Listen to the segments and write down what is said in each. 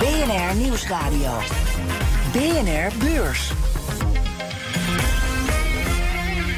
BNR Nieuwsradio. BNR Beurs.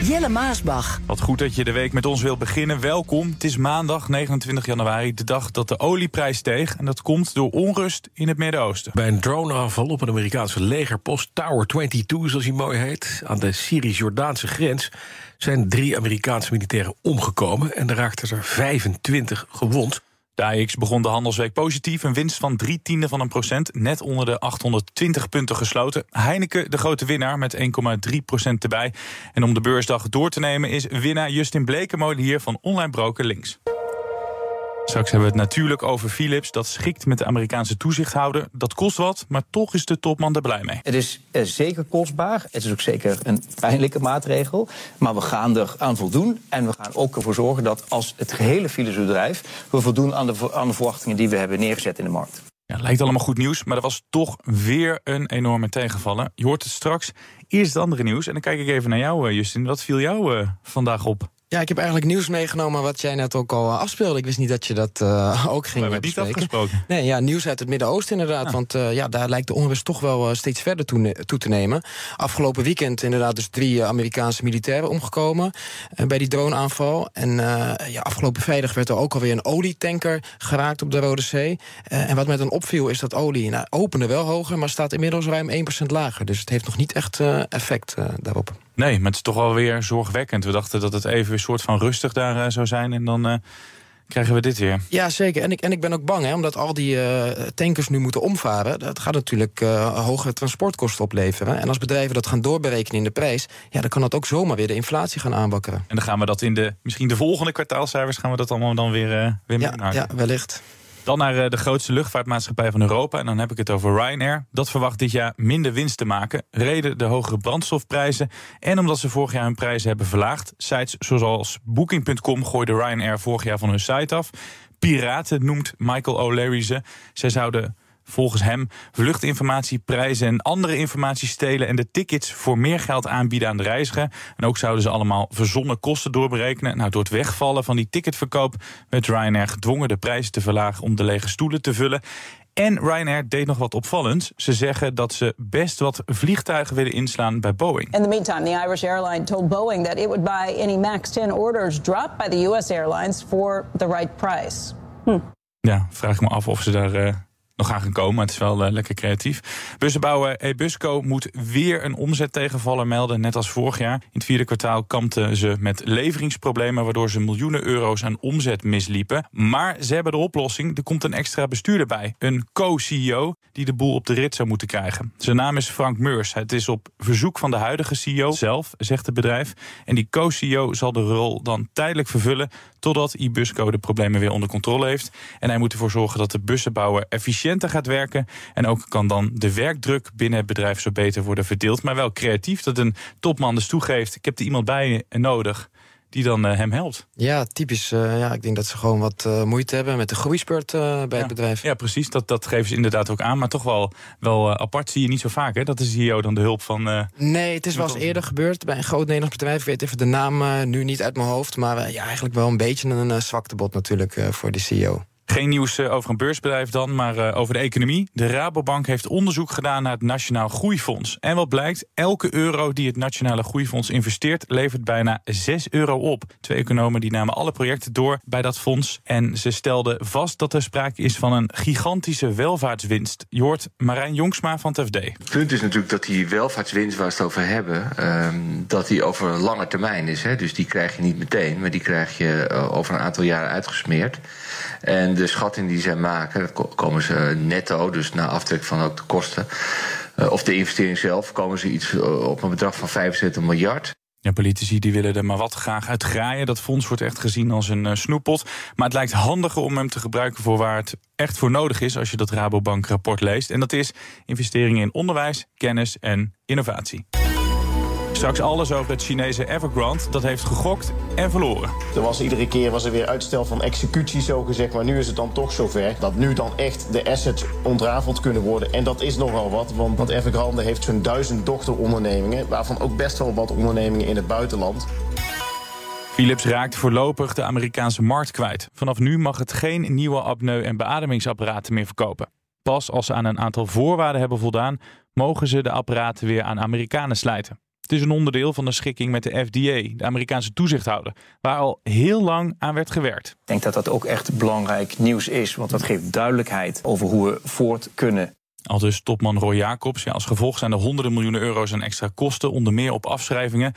Jelle Maasbach. Wat goed dat je de week met ons wilt beginnen. Welkom. Het is maandag 29 januari, de dag dat de olieprijs steeg. En dat komt door onrust in het Midden-Oosten. Bij een droneaanval op een Amerikaanse legerpost, Tower 22 zoals hij mooi heet, aan de Syrisch-Jordaanse grens, zijn drie Amerikaanse militairen omgekomen en er raakten er 25 gewond. De AX begon de handelsweek positief. Een winst van drie tiende van een procent. Net onder de 820 punten gesloten. Heineken de grote winnaar met 1,3 procent erbij. En om de beursdag door te nemen is winnaar Justin Blekemolen hier van Online Broker Links. Straks hebben we het natuurlijk over Philips. Dat schikt met de Amerikaanse toezichthouder. Dat kost wat, maar toch is de topman er blij mee. Het is eh, zeker kostbaar. Het is ook zeker een pijnlijke maatregel. Maar we gaan er aan voldoen. En we gaan ook ervoor zorgen dat als het gehele Philips-bedrijf... we voldoen aan de, aan de verwachtingen die we hebben neergezet in de markt. Ja, lijkt allemaal goed nieuws, maar er was toch weer een enorme tegenvaller. Je hoort het straks. Eerst het andere nieuws. En dan kijk ik even naar jou, eh, Justin. Wat viel jou uh, vandaag op? Ja, ik heb eigenlijk nieuws meegenomen wat jij net ook al eh, afspeelde. Ik wist niet dat je dat uh, ook ging We bespreken. niet afgesproken. Nee, ja, nieuws uit het Midden-Oosten inderdaad. Ja. Want uh, ja, daar lijkt de onrust toch wel steeds verder toe, toe, te nemen. Afgelopen weekend inderdaad dus drie Amerikaanse militairen omgekomen... bij die droneaanval. En ja, afgelopen vrijdag werd er ook alweer een olietanker geraakt op de Rode Zee. en wat met een opviel is dat olie nou, opende wel hoger... maar staat inmiddels ruim 1% lager. Dus het heeft nog niet echt effect daarop. Nee, maar het is toch wel weer zorgwekkend. We dachten dat het even een soort van rustig daar uh, zou zijn. En dan uh, krijgen we dit weer. Ja, zeker. En ik, en ik ben ook bang, hè, omdat al die uh, tankers nu moeten omvaren. Dat gaat natuurlijk hogere transportkosten opleveren. En als bedrijven dat gaan doorberekenen in de prijs... ja, dan kan dat ook zomaar weer de inflatie gaan aanwakkeren. En dan gaan we dat in de, misschien de volgende kwartaalcijfers... gaan we dat allemaal dan weer, weer ja, ja, wellicht. Dan naar de grootste luchtvaartmaatschappij van Europa. En dan heb ik het over Ryanair. Dat verwacht dit jaar minder winst te maken. Reden de hogere brandstofprijzen. En omdat ze vorig jaar hun prijzen hebben verlaagd. Sites zoals Booking.com gooiden Ryanair vorig jaar van hun site af. Piraten noemt Michael O'Leary ze. Zij zouden volgens hem vluchtinformatie, prijzen en andere informatie stelen en de tickets voor meer geld aanbieden aan de reiziger. En ook zouden ze allemaal verzonnen kosten doorberekenen. Nou, door het wegvallen van die ticketverkoop werd Ryanair gedwongen de prijzen te verlagen om de lege stoelen te vullen. En Ryanair deed nog wat opvallends. Ze zeggen dat ze best wat vliegtuigen willen inslaan bij Boeing. In the meantime, the Irish airline told Boeing that it would buy any MAX 10 orders dropped by the US airlines for the right price. Hm. Ja, vraag ik me af of ze daar uh, nog aan gaan komen. Het is wel uh, lekker creatief. Bussenbouwer Ebusco moet weer een omzettegenvaller melden, net als vorig jaar. In het vierde kwartaal kampten ze met leveringsproblemen... waardoor ze miljoenen euro's aan omzet misliepen. Maar ze hebben de oplossing. Er komt een extra bestuurder bij. Een co-CEO die de boel op de rit zou moeten krijgen. Zijn naam is Frank Meurs. Het is op verzoek van de huidige CEO zelf, zegt het bedrijf. En die co-CEO zal de rol dan tijdelijk vervullen... totdat Ibusco de problemen weer onder controle heeft. En hij moet ervoor zorgen dat de bussenbouwer efficiënter gaat werken. En ook kan dan de werkdruk binnen het bedrijf zo beter worden verdeeld. Maar wel creatief dat een topman dus toegeeft... ik heb er iemand bij nodig die dan uh, hem helpt. Ja, typisch. Uh, ja, ik denk dat ze gewoon wat uh, moeite hebben met de groeispurt bij ja. het bedrijf. Ja, precies. Dat, dat geven ze inderdaad ook aan. Maar toch wel, wel apart zie je niet zo vaak. Hè? Dat de CEO dan de hulp van... nee, het is wel eens eerder gebeurd bij een groot Nederlands bedrijf. Ik weet even de naam nu niet uit mijn hoofd. Maar ja, eigenlijk wel een beetje een zwaktebod natuurlijk voor de CEO. Geen nieuws over een beursbedrijf dan, maar over de economie. De Rabobank heeft onderzoek gedaan naar het Nationaal Groeifonds. En wat blijkt, elke euro die het Nationale Groeifonds investeert... levert bijna 6 euro op. Twee economen die namen alle projecten door bij dat fonds... en ze stelden vast dat er sprake is van een gigantische welvaartswinst. Je hoort Marijn Jongsma van het FD. Het punt is natuurlijk dat die welvaartswinst waar we het over hebben... Um, dat die over lange termijn is. Hè? Dus die krijg je niet meteen, maar die krijg je uh, over een aantal jaren uitgesmeerd... En de schatting die zij maken, komen ze netto, dus na aftrek van ook de kosten, of de investering zelf, komen ze iets op een bedrag van 75 miljard. Ja, politici die willen er maar wat graag uit graaien. Dat fonds wordt echt gezien als een snoeppot. Maar het lijkt handiger om hem te gebruiken voor waar het echt voor nodig is... als je dat Rabobank-rapport leest. En dat is investeringen in onderwijs, kennis en innovatie. Straks alles over het Chinese Evergrande. Dat heeft gegokt en verloren. Er was iedere keer was er weer uitstel van executie, zo gezegd. Maar nu is het dan toch zover dat nu dan echt de assets ontrafeld kunnen worden. En dat is nogal wat, want dat Evergrande heeft zo'n duizend dochterondernemingen. Waarvan ook best wel wat ondernemingen in het buitenland. Philips raakt voorlopig de Amerikaanse markt kwijt. Vanaf nu mag het geen nieuwe apneu- en beademingsapparaten meer verkopen. Pas als ze aan een aantal voorwaarden hebben voldaan, mogen ze de apparaten weer aan Amerikanen slijten. Het is een onderdeel van de schikking met de FDA, de Amerikaanse toezichthouder, waar al heel lang aan werd gewerkt. Ik denk dat dat ook echt belangrijk nieuws is, want dat geeft duidelijkheid over hoe we voort kunnen. Al dus topman Roy Jacobs. Ja, als gevolg zijn er honderden miljoenen euro's aan extra kosten, onder meer op afschrijvingen.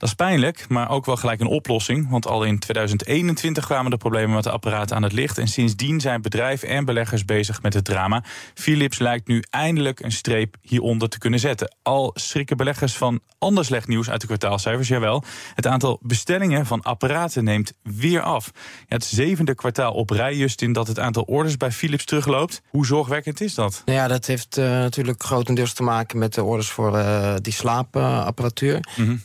Dat is pijnlijk, maar ook wel gelijk een oplossing. Want al in 2021 kwamen de problemen met de apparaten aan het licht. En sindsdien zijn bedrijven en beleggers bezig met het drama. Philips lijkt nu eindelijk een streep hieronder te kunnen zetten. Al schrikken beleggers van ander slecht nieuws uit de kwartaalcijfers, jawel. Het aantal bestellingen van apparaten neemt weer af. Ja, het zevende kwartaal op rij, Justin, dat het aantal orders bij Philips terugloopt. Hoe zorgwekkend is dat? Nou ja, dat heeft uh, natuurlijk grotendeels te maken met de orders voor uh, die slaapapparatuur. Mm -hmm.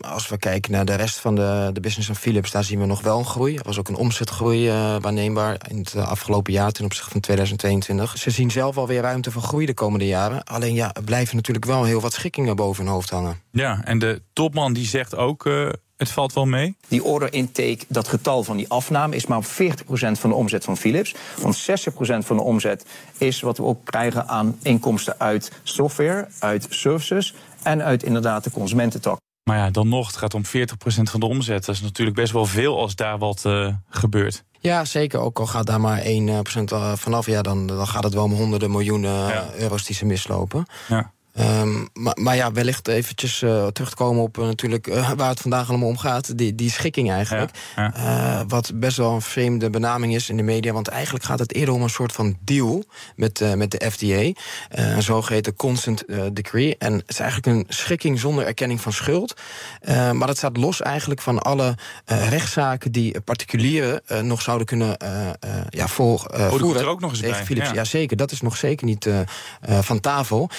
Als we kijken naar de rest van de, de business van Philips, daar zien we nog wel een groei. Er was ook een omzetgroei uh, waarneembaar in het afgelopen jaar ten opzichte van 2022. Ze zien zelf alweer ruimte voor groei de komende jaren. Alleen ja, er blijven natuurlijk wel heel wat schikkingen boven hun hoofd hangen. Ja, en de topman die zegt ook. Uh, het valt wel mee. Die order intake, dat getal van die afname, is maar 40% van de omzet van Philips. Want 60% van de omzet is wat we ook krijgen aan inkomsten uit software, uit services en uit inderdaad de consumententak. Maar ja, dan nog, het gaat om 40% van de omzet. Dat is natuurlijk best wel veel als daar wat uh, gebeurt. Ja, zeker. Ook al gaat daar maar 1% vanaf, ja, dan, dan gaat het wel om honderden miljoenen ja. euro's die ze mislopen. Ja. Um, maar, maar, ja, wellicht eventjes uh, terug te komen op uh, natuurlijk uh, waar het vandaag allemaal om gaat. Die, die schikking eigenlijk. Ja, ja. wat best wel een vreemde benaming is in de media. Want eigenlijk gaat het eerder om een soort van deal met, met de FDA. een zogeheten consent decree. En het is eigenlijk een schikking zonder erkenning van schuld. maar dat staat los eigenlijk van alle rechtszaken die particulieren nog zouden kunnen ja, voor, oh, voeren. er ook nog eens bij. Philips. Ja. zeker. Dat is nog zeker niet van tafel.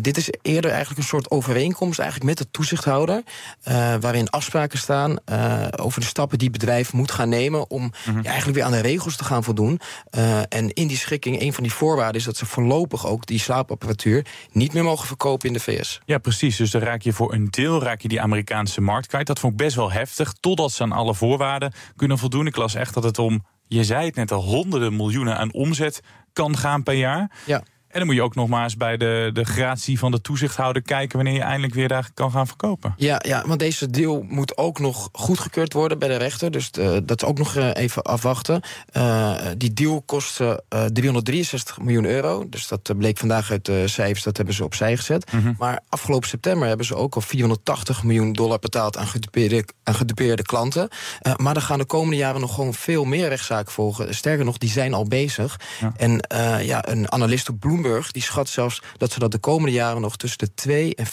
dit is is eerder eigenlijk een soort overeenkomst eigenlijk met de toezichthouder. Uh, waarin afspraken staan uh, over de stappen die het bedrijf moet gaan nemen. om mm -hmm. ja, eigenlijk weer aan de regels te gaan voldoen. Uh, en in die schikking, een van die voorwaarden is dat ze voorlopig ook die slaapapparatuur niet meer mogen verkopen in de VS. Ja, precies. Dus dan raak je voor een deel raak je die Amerikaanse markt kwijt. Dat vond ik best wel heftig. Totdat ze aan alle voorwaarden kunnen voldoen. Ik las echt dat het om, je zei het net al, honderden miljoenen aan omzet kan gaan per jaar. Ja. En dan moet je ook nog maar eens bij de, de gratie van de toezichthouder kijken wanneer je eindelijk weer daar kan gaan verkopen. Ja, ja want deze deal moet ook nog goedgekeurd worden bij de rechter. Dus uh, dat is ook nog uh, even afwachten. Uh, die deal kostte 363 miljoen euro. Dus dat bleek vandaag uit de cijfers, dat hebben ze opzij gezet. Mm -hmm. Maar afgelopen september hebben ze ook al 480 miljoen dollar betaald aan gedupeerde, aan gedupeerde klanten. maar er gaan de komende jaren nog gewoon veel meer rechtszaken volgen. Sterker nog, die zijn al bezig. Ja. En ja, een analist op Bloomberg die schat zelfs dat ze dat de komende jaren nog tussen de 2 en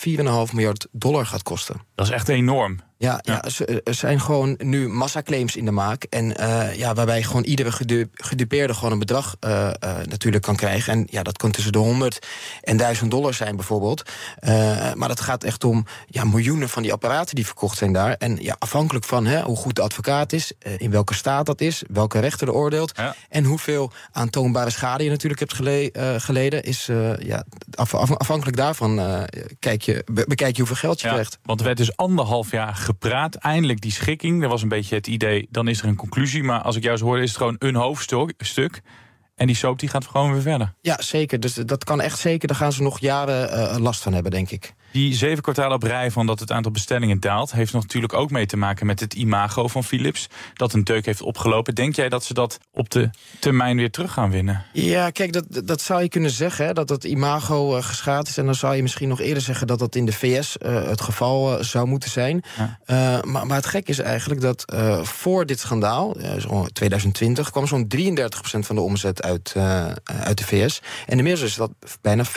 4,5 miljard dollar gaat kosten. Dat is echt enorm. Ja, ja. ja er zijn gewoon nu massaclaims in de maak. En uh, ja, waarbij gewoon iedere gedupeerde gewoon een bedrag uh, uh, natuurlijk kan krijgen. En ja, dat kan tussen de 100 en 1000 dollar zijn bijvoorbeeld. maar dat gaat echt om ja, miljoenen van die apparaten die verkocht zijn daar. En ja, afhankelijk van hè, hoe goed de advocaat is, in welke staat dat is, welke rechter er oordeelt. Ja. En hoeveel aantoonbare schade je natuurlijk hebt gele geleden, is ja, af afhankelijk daarvan kijk je, bekijk je hoeveel geld je krijgt. Want er werd dus anderhalf jaar gepraat. Eindelijk die schikking. Er was een beetje het idee, dan is er een conclusie. Maar als ik jou zo hoorde, is het gewoon een hoofdstuk. En die soap die gaat gewoon weer verder. Ja, zeker. Dus dat kan echt zeker. Daar gaan ze nog jaren uh, last van hebben, denk ik. Die zeven kwartalen op rij van dat het aantal bestellingen daalt... heeft natuurlijk ook mee te maken met het imago van Philips. Dat een deuk heeft opgelopen. Denk jij dat ze dat op de termijn weer terug gaan winnen? Ja, kijk, dat, dat zou je kunnen zeggen. Hè, dat het imago uh, geschaad is. En dan zou je misschien nog eerder zeggen... dat dat in de VS uh, het geval uh, zou moeten zijn. Ja. maar, maar het gek is eigenlijk dat voor dit schandaal... zo 2020 kwam zo'n 33% van de omzet uit, uit de VS. En inmiddels is dat bijna 40%.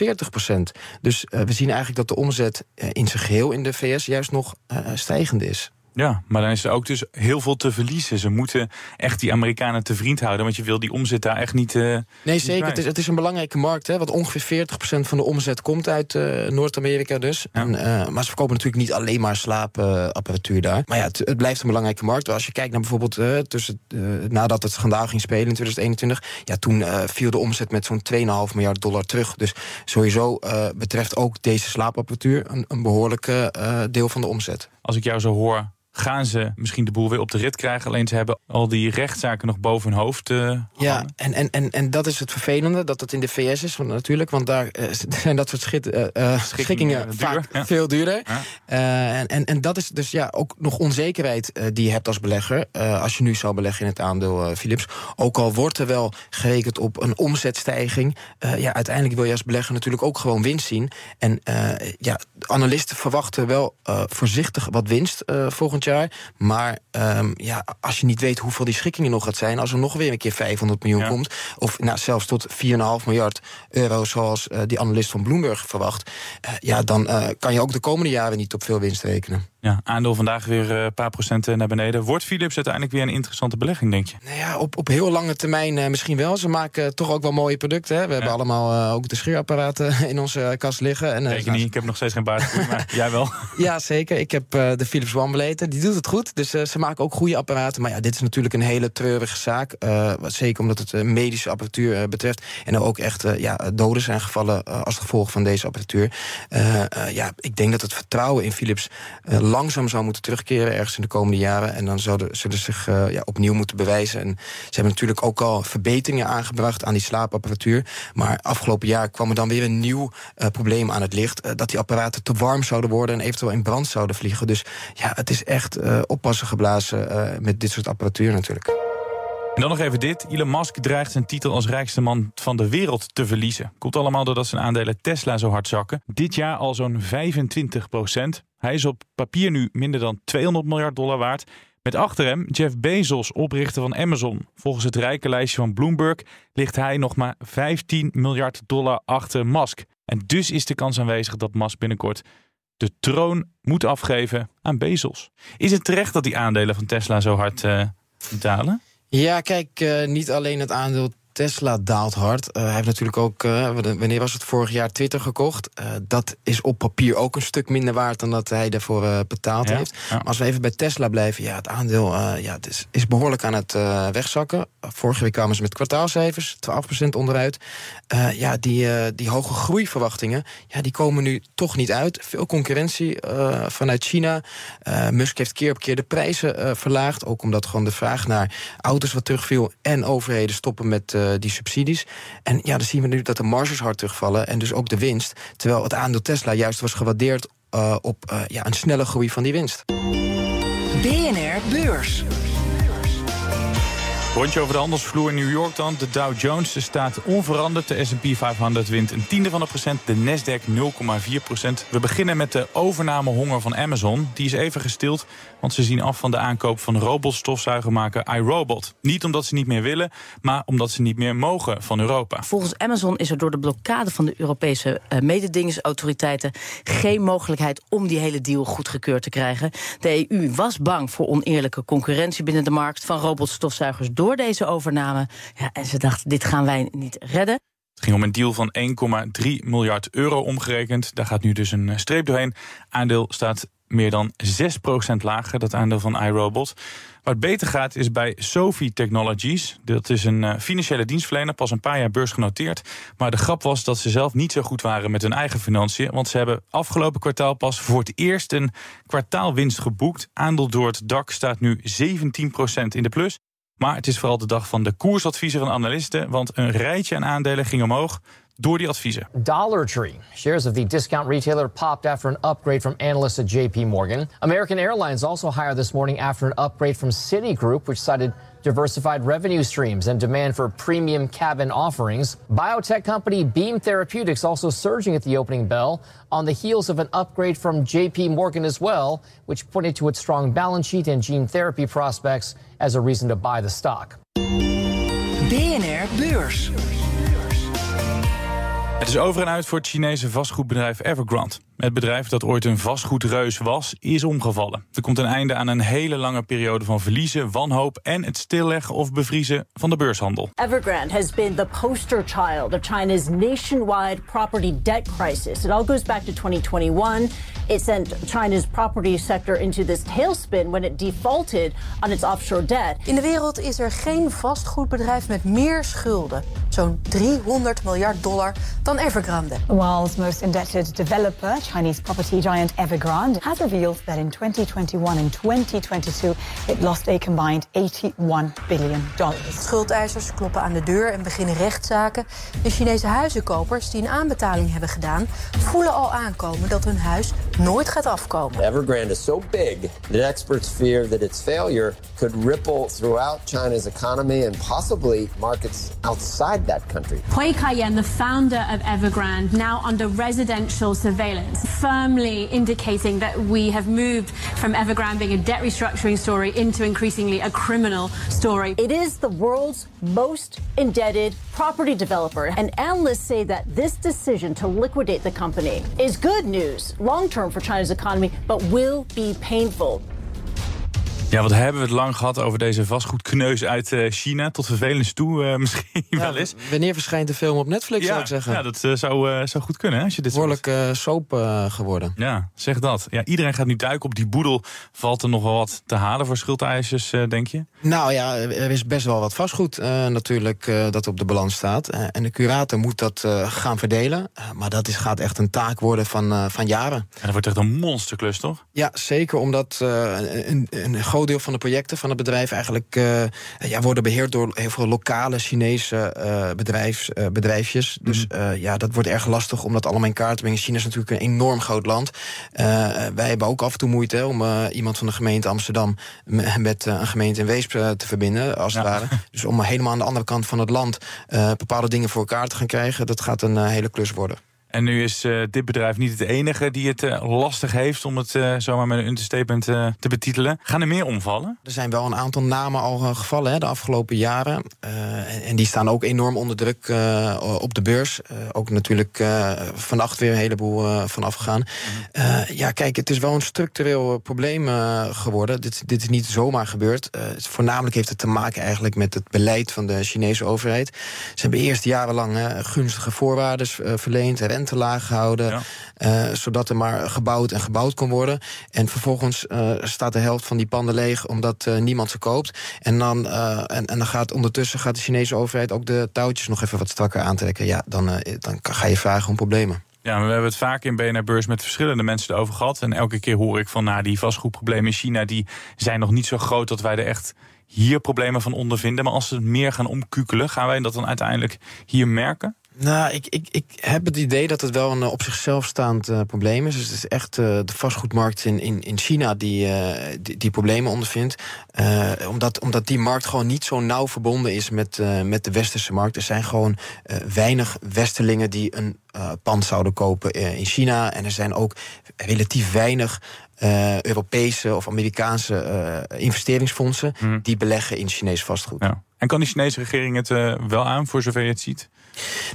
Dus we zien eigenlijk dat de omzet eh, in zijn geheel in de VS juist nog uh, stijgend is. Ja, maar dan is er ook dus heel veel te verliezen. Ze moeten echt die Amerikanen te vriend houden, want je wil die omzet daar echt niet. Uh, nee, zeker. Het is, het is, een belangrijke markt, hè, want ongeveer 40% van de omzet komt uit uh, Noord-Amerika dus. En, uh, maar ze verkopen natuurlijk niet alleen maar slaapapparatuur daar. Maar ja, het, het, blijft een belangrijke markt. Als je kijkt naar bijvoorbeeld tussen, nadat het schandaal ging spelen in 2021, ja, toen viel de omzet met zo'n 2,5 miljard dollar terug. Dus sowieso betreft ook deze slaapapparatuur een, een behoorlijk deel van de omzet. Als ik jou zo hoor, gaan ze misschien de boel weer op de rit krijgen. Alleen ze hebben al die rechtszaken nog boven hun hoofd. Uh, ja, en, en, en, en dat is het vervelende, dat het in de VS is want, natuurlijk. Want daar uh, zijn dat soort schit, uh, schikkingen vaak veel duurder. en, en, en dat is dus ja, ook nog onzekerheid die je hebt als belegger. als je nu zou beleggen in het aandeel Philips. Ook al wordt er wel gerekend op een omzetstijging. ja, uiteindelijk wil je als belegger natuurlijk ook gewoon winst zien. En ja, analisten verwachten wel voorzichtig wat winst volgend jaar. Maar um, ja, als je niet weet hoeveel die schikkingen nog gaat zijn... als er nog weer een keer 500 miljoen komt... of nou, zelfs tot 4,5 miljard euro... zoals uh, die analist van Bloomberg verwacht... Uh, ja, dan uh, kan je ook de komende jaren niet op veel winst rekenen. Ja, aandeel vandaag weer een paar procenten naar beneden. Wordt Philips uiteindelijk weer een interessante belegging, denk je? Nou ja, op, op heel lange termijn misschien wel. Ze maken toch ook wel mooie producten. Hè. We hebben allemaal ook de scheerapparaten in onze kast liggen. En, je niet, ik heb nog steeds geen baas. maar jij wel? Ja, zeker. Ik heb de Philips One beleten. Die doet het goed. Dus ze maken ook goede apparaten. Maar ja, dit is natuurlijk een hele treurige zaak. Zeker omdat het medische apparatuur betreft. En er ook echt ja, doden zijn gevallen als gevolg van deze apparatuur. ja, ik denk dat het vertrouwen in Philips langzaam zou moeten terugkeren ergens in de komende jaren. En dan zouden, zullen ze zich ja, opnieuw moeten bewijzen. En ze hebben natuurlijk ook al verbeteringen aangebracht aan die slaapapparatuur. Maar afgelopen jaar kwam er dan weer een nieuw probleem aan het licht. dat die apparaten te warm zouden worden en eventueel in brand zouden vliegen. Dus ja, het is echt oppassen geblazen met dit soort apparatuur natuurlijk. En dan nog even dit. Elon Musk dreigt zijn titel als rijkste man van de wereld te verliezen. Komt allemaal doordat zijn aandelen Tesla zo hard zakken. Dit jaar al zo'n 25 procent. Hij is op papier nu minder dan 200 miljard dollar waard. Met achter hem Jeff Bezos, oprichter van Amazon. Volgens het rijke lijstje van Bloomberg ligt hij nog maar 15 miljard dollar achter Musk. En dus is de kans aanwezig dat Musk binnenkort de troon moet afgeven aan Bezos. Is het terecht dat die aandelen van Tesla zo hard uh, dalen? Ja, kijk, uh, niet alleen het aandeel Tesla daalt hard. Uh, hij heeft natuurlijk ook, uh, wanneer was het vorig jaar, Twitter gekocht. Uh, dat is op papier ook een stuk minder waard dan dat hij daarvoor betaald heeft. Maar als we even bij Tesla blijven, ja, het aandeel ja, het is, is behoorlijk aan het wegzakken. Vorige week kwamen ze met kwartaalcijfers, 12% onderuit. ja, die, die hoge groeiverwachtingen, ja, die komen nu toch niet uit. Veel concurrentie vanuit China. Musk heeft keer op keer de prijzen verlaagd. Ook omdat gewoon de vraag naar auto's wat terugviel. En overheden stoppen met die subsidies. En ja, dan zien we nu dat de marges hard terugvallen en dus ook de winst. Terwijl het aandeel Tesla juist was gewaardeerd uh, op uh, ja, een snelle groei van die winst. BNR Beurs. Rondje over de handelsvloer in New York dan. De Dow Jones staat onveranderd. De S&P 500 wint een tiende van een procent. De Nasdaq 0,4 procent. We beginnen met de overnamehonger van Amazon. Die is even gestild, want ze zien af van de aankoop van robotstofzuigermaker iRobot. Niet omdat ze niet meer willen, maar omdat ze niet meer mogen van Europa. Volgens Amazon is er door de blokkade van de Europese uh, mededingingsautoriteiten geen mogelijkheid om die hele deal goedgekeurd te krijgen. De EU was bang voor oneerlijke concurrentie binnen de markt van robotstofzuigers door deze overname. Ja, en ze dachten, dit gaan wij niet redden. Het ging om een deal van 1,3 miljard euro omgerekend. Daar gaat nu dus een streep doorheen. Aandeel staat meer dan 6% lager, dat aandeel van iRobot. Het beter gaat is bij Sophie Technologies. Dat is een uh, financiële dienstverlener, pas een paar jaar beursgenoteerd. Maar de grap was dat ze zelf niet zo goed waren met hun eigen financiën. Want ze hebben afgelopen kwartaal pas voor het eerst een kwartaalwinst geboekt. Aandeel door het dak staat nu 17% in de plus. Maar het is vooral de dag van de koersadviezen van analisten, want een rijtje aan aandelen ging omhoog door die adviezen. Dollar Tree. Shares of the discount retailer popped after an upgrade from analysts at JP Morgan. American Airlines also higher this morning after an upgrade from Citigroup, which cited diversified revenue streams and demand for premium cabin offerings. Biotech company Beam Therapeutics also surging at the opening bell on the heels of an upgrade from JP Morgan as well, which pointed to its strong balance sheet and gene therapy prospects as a reason to buy the stock. BNR Beurs. Het is over en uit voor het Chinese vastgoedbedrijf Evergrande. Het bedrijf dat ooit een vastgoedreus was, is omgevallen. Er komt een einde aan een hele lange periode van verliezen, wanhoop en het stilleggen of bevriezen van de beurshandel. Evergrande has been the poster child of China's nationwide property debt crisis. It all goes back to 2021. It sent China's property sector into this tailspin when it defaulted on its offshore debt. In de wereld is er geen vastgoedbedrijf met meer schulden, zo'n 300 miljard dollar, dan Evergrande. The world's most indebted developer, Chinese property giant Evergrande, has revealed that in 2021 and 2022 it lost a combined 81 billion dollars. Schuldeisers kloppen aan de deur en beginnen rechtszaken. De Chinese huizenkopers die een aanbetaling hebben gedaan, voelen al aankomen dat hun huis nooit gaat afkomen. Evergrande is so big that experts fear that its failure could ripple throughout China's economy and possibly markets outside that country. Hui Kaiyan, the founder of Evergrande, now under residential surveillance, firmly indicating that we have moved from Evergrande being a debt restructuring story into increasingly a criminal story. It is the world's most indebted property developer, and analysts say that this decision to liquidate the company is good news long term for China's economy, but will be painful. Ja, wat hebben we het lang gehad over deze vastgoedkneus uit eh, China. Tot vervelens toe uh, misschien wel eens. Wanneer verschijnt de film op Netflix, ja, zou ik zeggen? Ja, dat uh, zou, zou goed kunnen als je dit Behoorlijk soap geworden. Ja, zeg dat. Ja, iedereen gaat nu duiken op die boedel. Valt er nog wel wat te halen voor schuldeisers, denk je? Nou ja, er is best wel wat vastgoed natuurlijk dat op de balans staat. en de curator moet dat gaan verdelen. maar dat is, gaat echt een taak worden van, van jaren. En dat wordt echt een monsterklus, toch? Ja, zeker. Omdat een, een groot deel van de projecten van het bedrijf eigenlijk uh, ja, worden beheerd door heel veel lokale Chinese uh, bedrijfs, uh, bedrijfjes. Dus mm. ja, dat wordt erg lastig om dat allemaal in kaart te brengen. China is natuurlijk een enorm groot land. wij hebben ook af en toe moeite om iemand van de gemeente Amsterdam met een gemeente in Weesp te verbinden, als het ware. Dus om helemaal aan de andere kant van het land bepaalde dingen voor elkaar te gaan krijgen, dat gaat een hele klus worden. En nu is uh, dit bedrijf niet het enige die het uh, lastig heeft... om het uh, zomaar met een understatement te betitelen. Gaan er meer omvallen? Er zijn wel een aantal namen al gevallen hè, de afgelopen jaren. En, en, die staan ook enorm onder druk op de beurs. ook natuurlijk vannacht weer een heleboel van afgegaan. Ja, kijk, het is wel een structureel probleem geworden. Dit, dit is niet zomaar gebeurd. voornamelijk heeft het te maken eigenlijk met het beleid van de Chinese overheid. Ze hebben eerst jarenlang gunstige voorwaarden verleend... te laag gehouden. Uh, zodat er maar gebouwd en gebouwd kon worden. En vervolgens uh, staat de helft van die panden leeg omdat uh, niemand ze koopt. En dan, en, en dan gaat ondertussen gaat de Chinese overheid ook de touwtjes nog even wat strakker aantrekken. Ja, dan, dan ga je vragen om problemen. Ja, we hebben het vaak in BNR Beurs met verschillende mensen erover gehad. En elke keer hoor ik van, nou, die vastgoedproblemen in China... die zijn nog niet zo groot dat wij er echt hier problemen van ondervinden. Maar als ze het meer gaan omkukelen, gaan wij dat dan uiteindelijk hier merken? Nou, ik, ik, ik heb het idee dat het wel een op zichzelf staand uh, probleem is. Dus het is echt uh, de vastgoedmarkt in, in, in China die, uh, die, die, problemen ondervindt. omdat, omdat die markt gewoon niet zo nauw verbonden is met, met de westerse markt. Er zijn gewoon weinig Westerlingen die een pand zouden kopen in China. En er zijn ook relatief weinig Europese of Amerikaanse investeringsfondsen Mhm. die beleggen in Chinees vastgoed. Ja. En kan die Chinese regering het wel aan, voor zover je het ziet?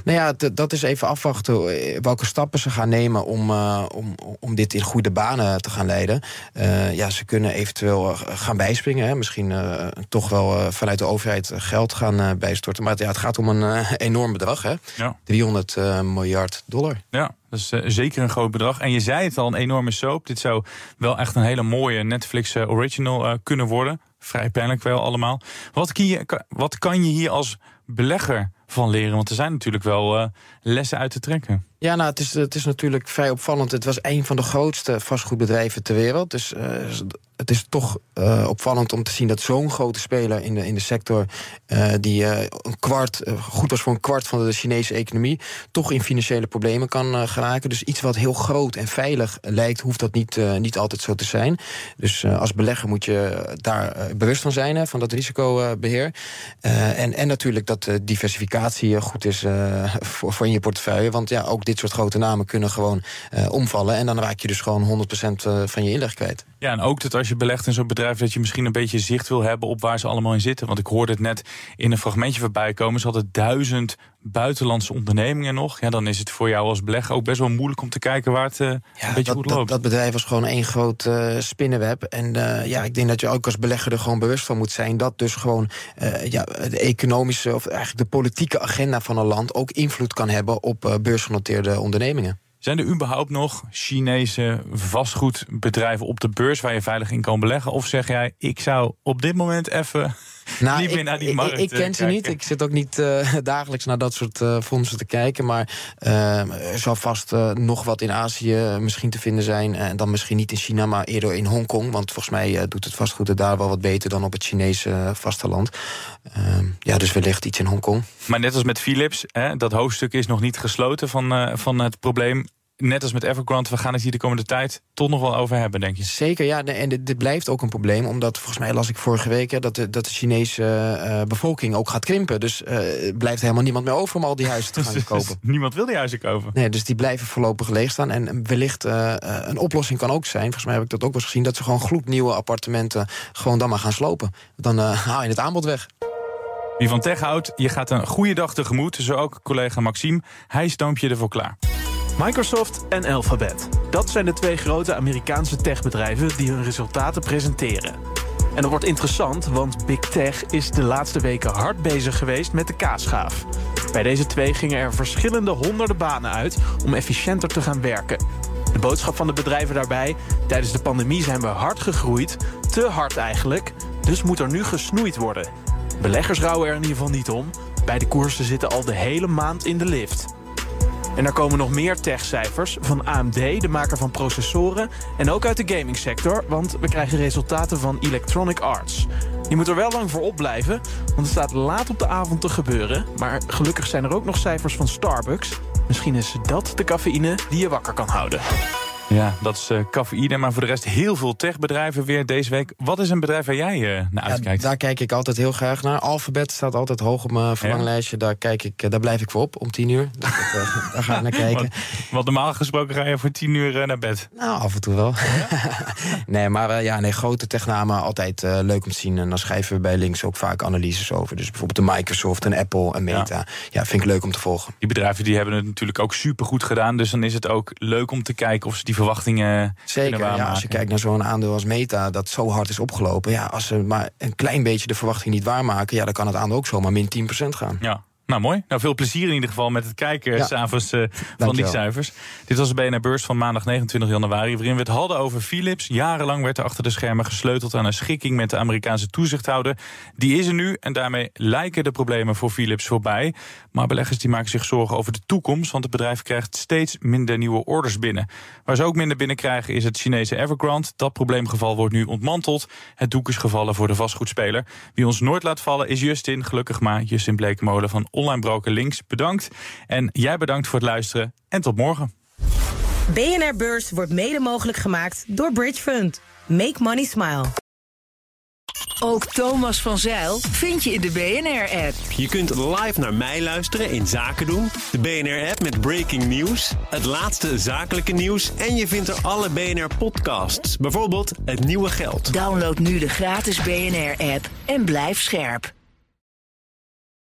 Nou ja, dat is even afwachten welke stappen ze gaan nemen om, uh, om, om dit in goede banen te gaan leiden. Uh, ja, ze kunnen eventueel gaan bijspringen. Hè. Misschien uh, toch wel vanuit de overheid geld gaan bijstorten. Maar ja, het gaat om een enorm bedrag. Hè. Ja. 300 miljard dollar. Ja, dat is zeker een groot bedrag. En je zei het al, een enorme soap. Dit zou wel echt een hele mooie Netflix original kunnen worden. Vrij pijnlijk wel allemaal. Wat kan je, wat kan je hier als belegger van leren? Want er zijn natuurlijk wel uh, lessen uit te trekken. Ja, nou, het is, het is natuurlijk vrij opvallend. Het was een van de grootste vastgoedbedrijven ter wereld. Dus uh, het is toch uh, opvallend om te zien dat zo'n grote speler in de, in de sector, uh, die een kwart, goed was voor een kwart van de Chinese economie, toch in financiële problemen kan geraken. Dus iets wat heel groot en veilig lijkt, hoeft dat niet, niet altijd zo te zijn. Dus als belegger moet je daar bewust van zijn, hè, van dat risicobeheer. en, en natuurlijk dat diversificatie goed is voor, voor in je portefeuille. Want ja, ook dit soort grote namen kunnen gewoon uh, omvallen. En dan raak je dus gewoon 100% van je inleg kwijt. Ja, en ook dat als je belegt in zo'n bedrijf... dat je misschien een beetje zicht wil hebben op waar ze allemaal in zitten. Want ik hoorde het net in een fragmentje voorbij komen. Ze hadden duizend buitenlandse ondernemingen nog. Ja, dan is het voor jou als belegger ook best wel moeilijk om te kijken waar het uh, een beetje dat, goed dat, loopt. dat bedrijf was gewoon één groot uh, spinnenweb. En uh, ja, ik denk dat je ook als belegger er gewoon bewust van moet zijn dat dus gewoon ja, de economische of eigenlijk de politieke agenda van een land ook invloed kan hebben op beursgenoteerde ondernemingen. Zijn er überhaupt nog Chinese vastgoedbedrijven op de beurs waar je veilig in kan beleggen? Of zeg jij, ik zou op dit moment even nou, niet meer naar die markt Ik, ik ken ze niet. Ik zit ook niet uh, dagelijks naar dat soort uh, fondsen te kijken. Maar er zal vast nog wat in Azië misschien te vinden zijn. En dan misschien niet in China, maar eerder in Hongkong. Want volgens mij doet het vastgoed er daar wel wat beter dan op het Chinese vasteland. Ehm, ja, dus wellicht iets in Hongkong. Maar net als met Philips, hè, dat hoofdstuk is nog niet gesloten van, van het probleem net als met Evergrande, we gaan het hier de komende tijd toch nog wel over hebben, denk je? Zeker, ja. En dit, dit blijft ook een probleem, omdat volgens mij las ik vorige week hè, dat, de, dat de Chinese uh, bevolking ook gaat krimpen. Dus uh, blijft helemaal niemand meer over om al die huizen te gaan kopen. niemand wil die huizen kopen. Nee, dus die blijven voorlopig leeg staan. En wellicht uh, een oplossing kan ook zijn, volgens mij heb ik dat ook wel eens gezien, dat ze gewoon gloednieuwe appartementen gewoon dan maar gaan slopen. Dan haal je het aanbod weg. Wie van tech houdt, je gaat een goede dag tegemoet. Zo ook collega Maxime. Hij stoomt je ervoor klaar. Microsoft en Alphabet. Dat zijn de twee grote Amerikaanse techbedrijven die hun resultaten presenteren. En dat wordt interessant, want Big Tech is de laatste weken hard bezig geweest met de kaasschaaf. Bij deze twee gingen er verschillende honderden banen uit om efficiënter te gaan werken. De boodschap van de bedrijven daarbij: tijdens de pandemie zijn we hard gegroeid, te hard eigenlijk, dus moet er nu gesnoeid worden. Beleggers rouwen er in ieder geval niet om. Beide koersen zitten al de hele maand in de lift. En er komen nog meer techcijfers van AMD, de maker van processoren... en ook uit de gamingsector, want we krijgen resultaten van Electronic Arts. Je moet er wel lang voor opblijven, want het staat laat op de avond te gebeuren. Maar gelukkig zijn er ook nog cijfers van Starbucks. Misschien is dat de cafeïne die je wakker kan houden. Ja, dat is uh, cafeïne. Maar voor de rest heel veel techbedrijven weer deze week. Wat is een bedrijf waar jij uh, naar uitkijkt? Ja, daar kijk ik altijd heel graag naar. Alphabet staat altijd hoog op mijn verlanglijstje. Daar, kijk ik, uh, daar blijf ik voor op om tien uur. Dus dat, daar ga ik naar kijken. Want normaal gesproken ga je voor tien uur naar bed? Nou, af en toe wel. nee, maar ja, nee, grote technamen altijd leuk om te zien. En dan schrijven we bij links ook vaak analyses over. Dus bijvoorbeeld de Microsoft en Apple en Meta. Ja. vind ik leuk om te volgen. Die bedrijven die hebben het natuurlijk ook super goed gedaan. Dus dan is het ook leuk om te kijken of ze die verwachtingen Zeker, ja, als je kijkt naar zo'n aandeel als Meta... dat zo hard is opgelopen. Ja, als ze maar een klein beetje de verwachting niet waarmaken... ja, dan kan het aandeel ook zomaar min 10% gaan. Ja, nou, mooi. Nou, veel plezier in ieder geval met het kijken ja. s'avonds uh, van die cijfers. Dit was de BNR Beurs van maandag 29 januari... waarin we het hadden over Philips. Jarenlang werd er achter de schermen gesleuteld aan een schikking... met de Amerikaanse toezichthouder. Die is er nu en daarmee lijken de problemen voor Philips voorbij. Maar beleggers die maken zich zorgen over de toekomst... want het bedrijf krijgt steeds minder nieuwe orders binnen. Waar ze ook minder binnenkrijgen is het Chinese Evergrande. Dat probleemgeval wordt nu ontmanteld. Het doek is gevallen voor de vastgoedspeler. Wie ons nooit laat vallen is Justin, gelukkig maar. Justin Bleekmolen van Online Broker Links, bedankt. En jij bedankt voor het luisteren en tot morgen. BNR Beurs wordt mede mogelijk gemaakt door Bridge Fund. Make money smile. Ook Thomas van Zeil vind je in de BNR-app. Je kunt live naar mij luisteren in Zaken doen. De BNR-app met breaking news, het laatste zakelijke nieuws... en je vindt er alle BNR-podcasts, bijvoorbeeld Het Nieuwe Geld. Download nu de gratis BNR-app en blijf scherp.